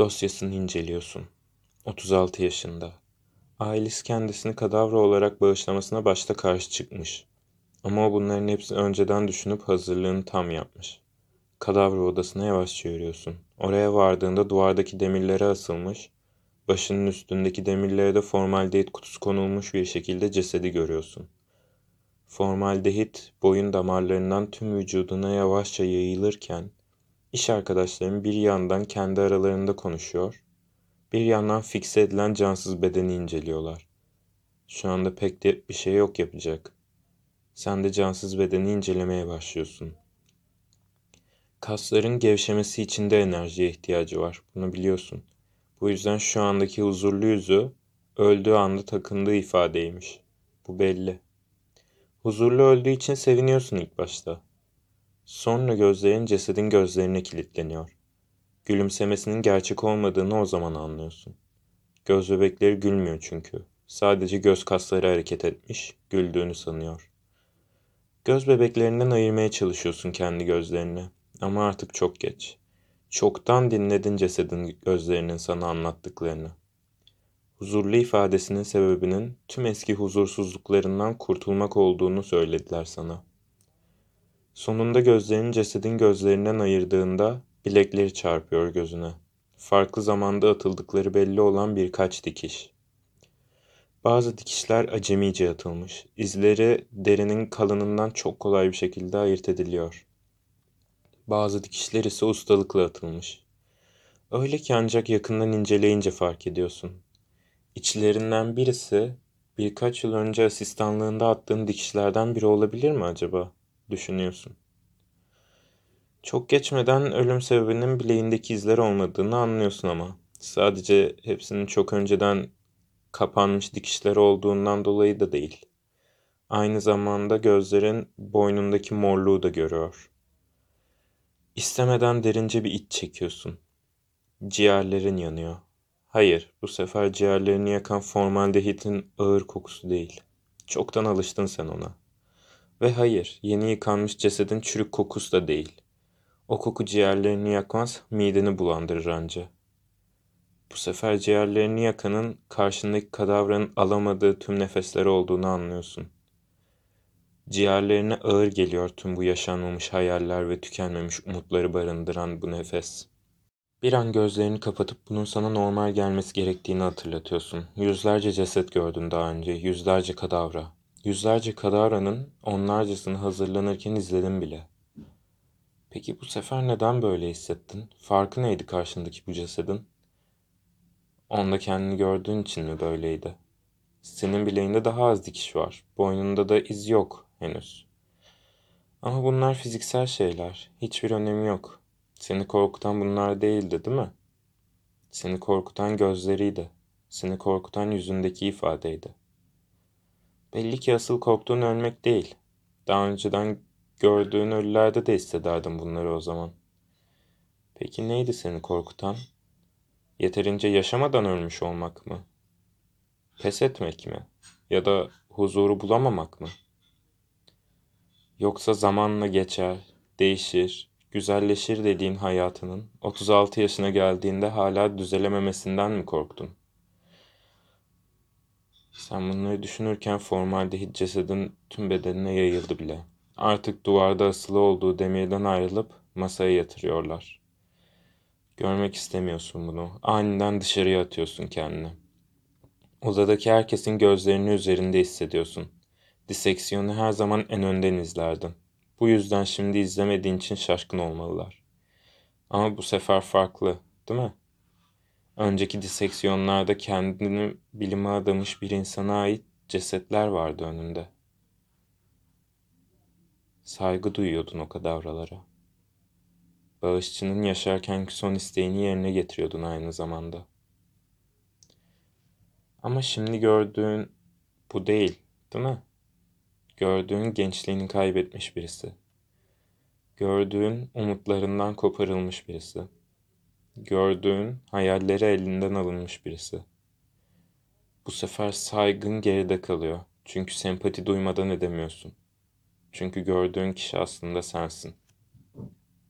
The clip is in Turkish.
Dosyasını inceliyorsun. 36 yaşında. Ailesi kendisini kadavra olarak bağışlamasına başta karşı çıkmış. Ama o bunların hepsini önceden düşünüp hazırlığını tam yapmış. Kadavra odasına yavaşça yürüyorsun. Oraya vardığında duvardaki demirlere asılmış, başının üstündeki demirlere de formaldehit kutusu konulmuş bir şekilde cesedi görüyorsun. Formaldehit boyun damarlarından tüm vücuduna yavaşça yayılırken iş arkadaşların bir yandan kendi aralarında konuşuyor, bir yandan fikse edilen cansız bedeni inceliyorlar. Şu anda pek de bir şey yok yapacak. Sen de cansız bedeni incelemeye başlıyorsun. Kasların gevşemesi için de enerjiye ihtiyacı var. Bunu biliyorsun. Bu yüzden şu andaki huzurlu yüzü öldüğü anda takındığı ifadeymiş. Bu belli. Huzurlu öldüğü için seviniyorsun ilk başta. Sonra gözlerin cesedin gözlerine kilitleniyor. Gülümsemesinin gerçek olmadığını o zaman anlıyorsun. Göz bebekleri gülmüyor çünkü. Sadece göz kasları hareket etmiş, güldüğünü sanıyor. Göz bebeklerinden ayırmaya çalışıyorsun kendi gözlerini. Ama artık çok geç. Çoktan dinledin cesedin gözlerinin sana anlattıklarını. Huzurlu ifadesinin sebebinin tüm eski huzursuzluklarından kurtulmak olduğunu söylediler sana. Sonunda gözlerini cesedin gözlerinden ayırdığında bilekleri çarpıyor gözüne. Farklı zamanda atıldıkları belli olan birkaç dikiş. Bazı dikişler acemice atılmış. İzleri derinin kalınından çok kolay bir şekilde ayırt ediliyor. Bazı dikişler ise ustalıkla atılmış. Öyle ki ancak yakından inceleyince fark ediyorsun. İçlerinden birisi birkaç yıl önce asistanlığında attığın dikişlerden biri olabilir mi acaba? Düşünüyorsun. Çok geçmeden ölüm sebebinin bileğindeki izler olmadığını anlıyorsun ama. Sadece hepsinin çok önceden kapanmış dikişler olduğundan dolayı da değil. Aynı zamanda gözlerin boynundaki morluğu da görüyor. İstemeden derince bir iç çekiyorsun. Ciğerlerin yanıyor. Hayır, bu sefer ciğerlerini yakan formaldehitin ağır kokusu değil. Çoktan alıştın sen ona. Ve hayır, yeni yıkanmış cesedin çürük kokusu da değil. O koku ciğerlerini yakmaz, mideni bulandırır anca. Bu sefer ciğerlerini yakanın karşındaki kadavranın alamadığı tüm nefesleri olduğunu anlıyorsun. Ciğerlerine ağır geliyor tüm bu yaşanmamış hayaller ve tükenmemiş umutları barındıran bu nefes. Bir an gözlerini kapatıp bunun sana normal gelmesi gerektiğini hatırlatıyorsun. Yüzlerce ceset gördün daha önce, yüzlerce kadavra. Yüzlerce kadavranın onlarcasını hazırlanırken izledim bile. Peki bu sefer neden böyle hissettin? Farkı neydi karşındaki bu cesedin? Onda kendini gördüğün için mi böyleydi? Senin bileğinde daha az dikiş var. Boynunda da iz yok henüz. Ama bunlar fiziksel şeyler. Hiçbir önemi yok. Seni korkutan bunlar değildi, değil mi? Seni korkutan gözleriydi. Seni korkutan yüzündeki ifadeydi. Belli ki asıl korktuğun ölmek değil. Daha önceden gördüğün ölülerde de hissederdin bunları o zaman. Peki neydi seni korkutan? Yeterince yaşamadan ölmüş olmak mı? Pes etmek mi? Ya da huzuru bulamamak mı? Yoksa zamanla geçer, değişir, güzelleşir dediğin hayatının 36 yaşına geldiğinde hala düzelememesinden mi korktun? Sen bunları düşünürken formaldehit cesedin tüm bedenine yayıldı bile. Artık duvarda asılı olduğu demirden ayrılıp masaya yatırıyorlar. Görmek istemiyorsun bunu. Aniden dışarıya atıyorsun kendini. Odadaki herkesin gözlerini üzerinde hissediyorsun. Diseksiyonu her zaman en önden izlerdin. Bu yüzden şimdi izlemediğin için şaşkın olmalılar. Ama bu sefer farklı, değil mi? Önceki diseksiyonlarda kendini bilime adamış bir insana ait cesetler vardı önünde. Saygı duyuyordun o kadavralara. Bağışçının yaşarkenki son isteğini yerine getiriyordun aynı zamanda. Ama şimdi gördüğün bu değil, değil mi? Gördüğün gençliğini kaybetmiş birisi. Gördüğün umutlarından koparılmış birisi. Gördüğün hayalleri elinden alınmış birisi. Bu sefer saygın geride kalıyor. Çünkü sempati duymadan edemiyorsun. Çünkü gördüğün kişi aslında sensin.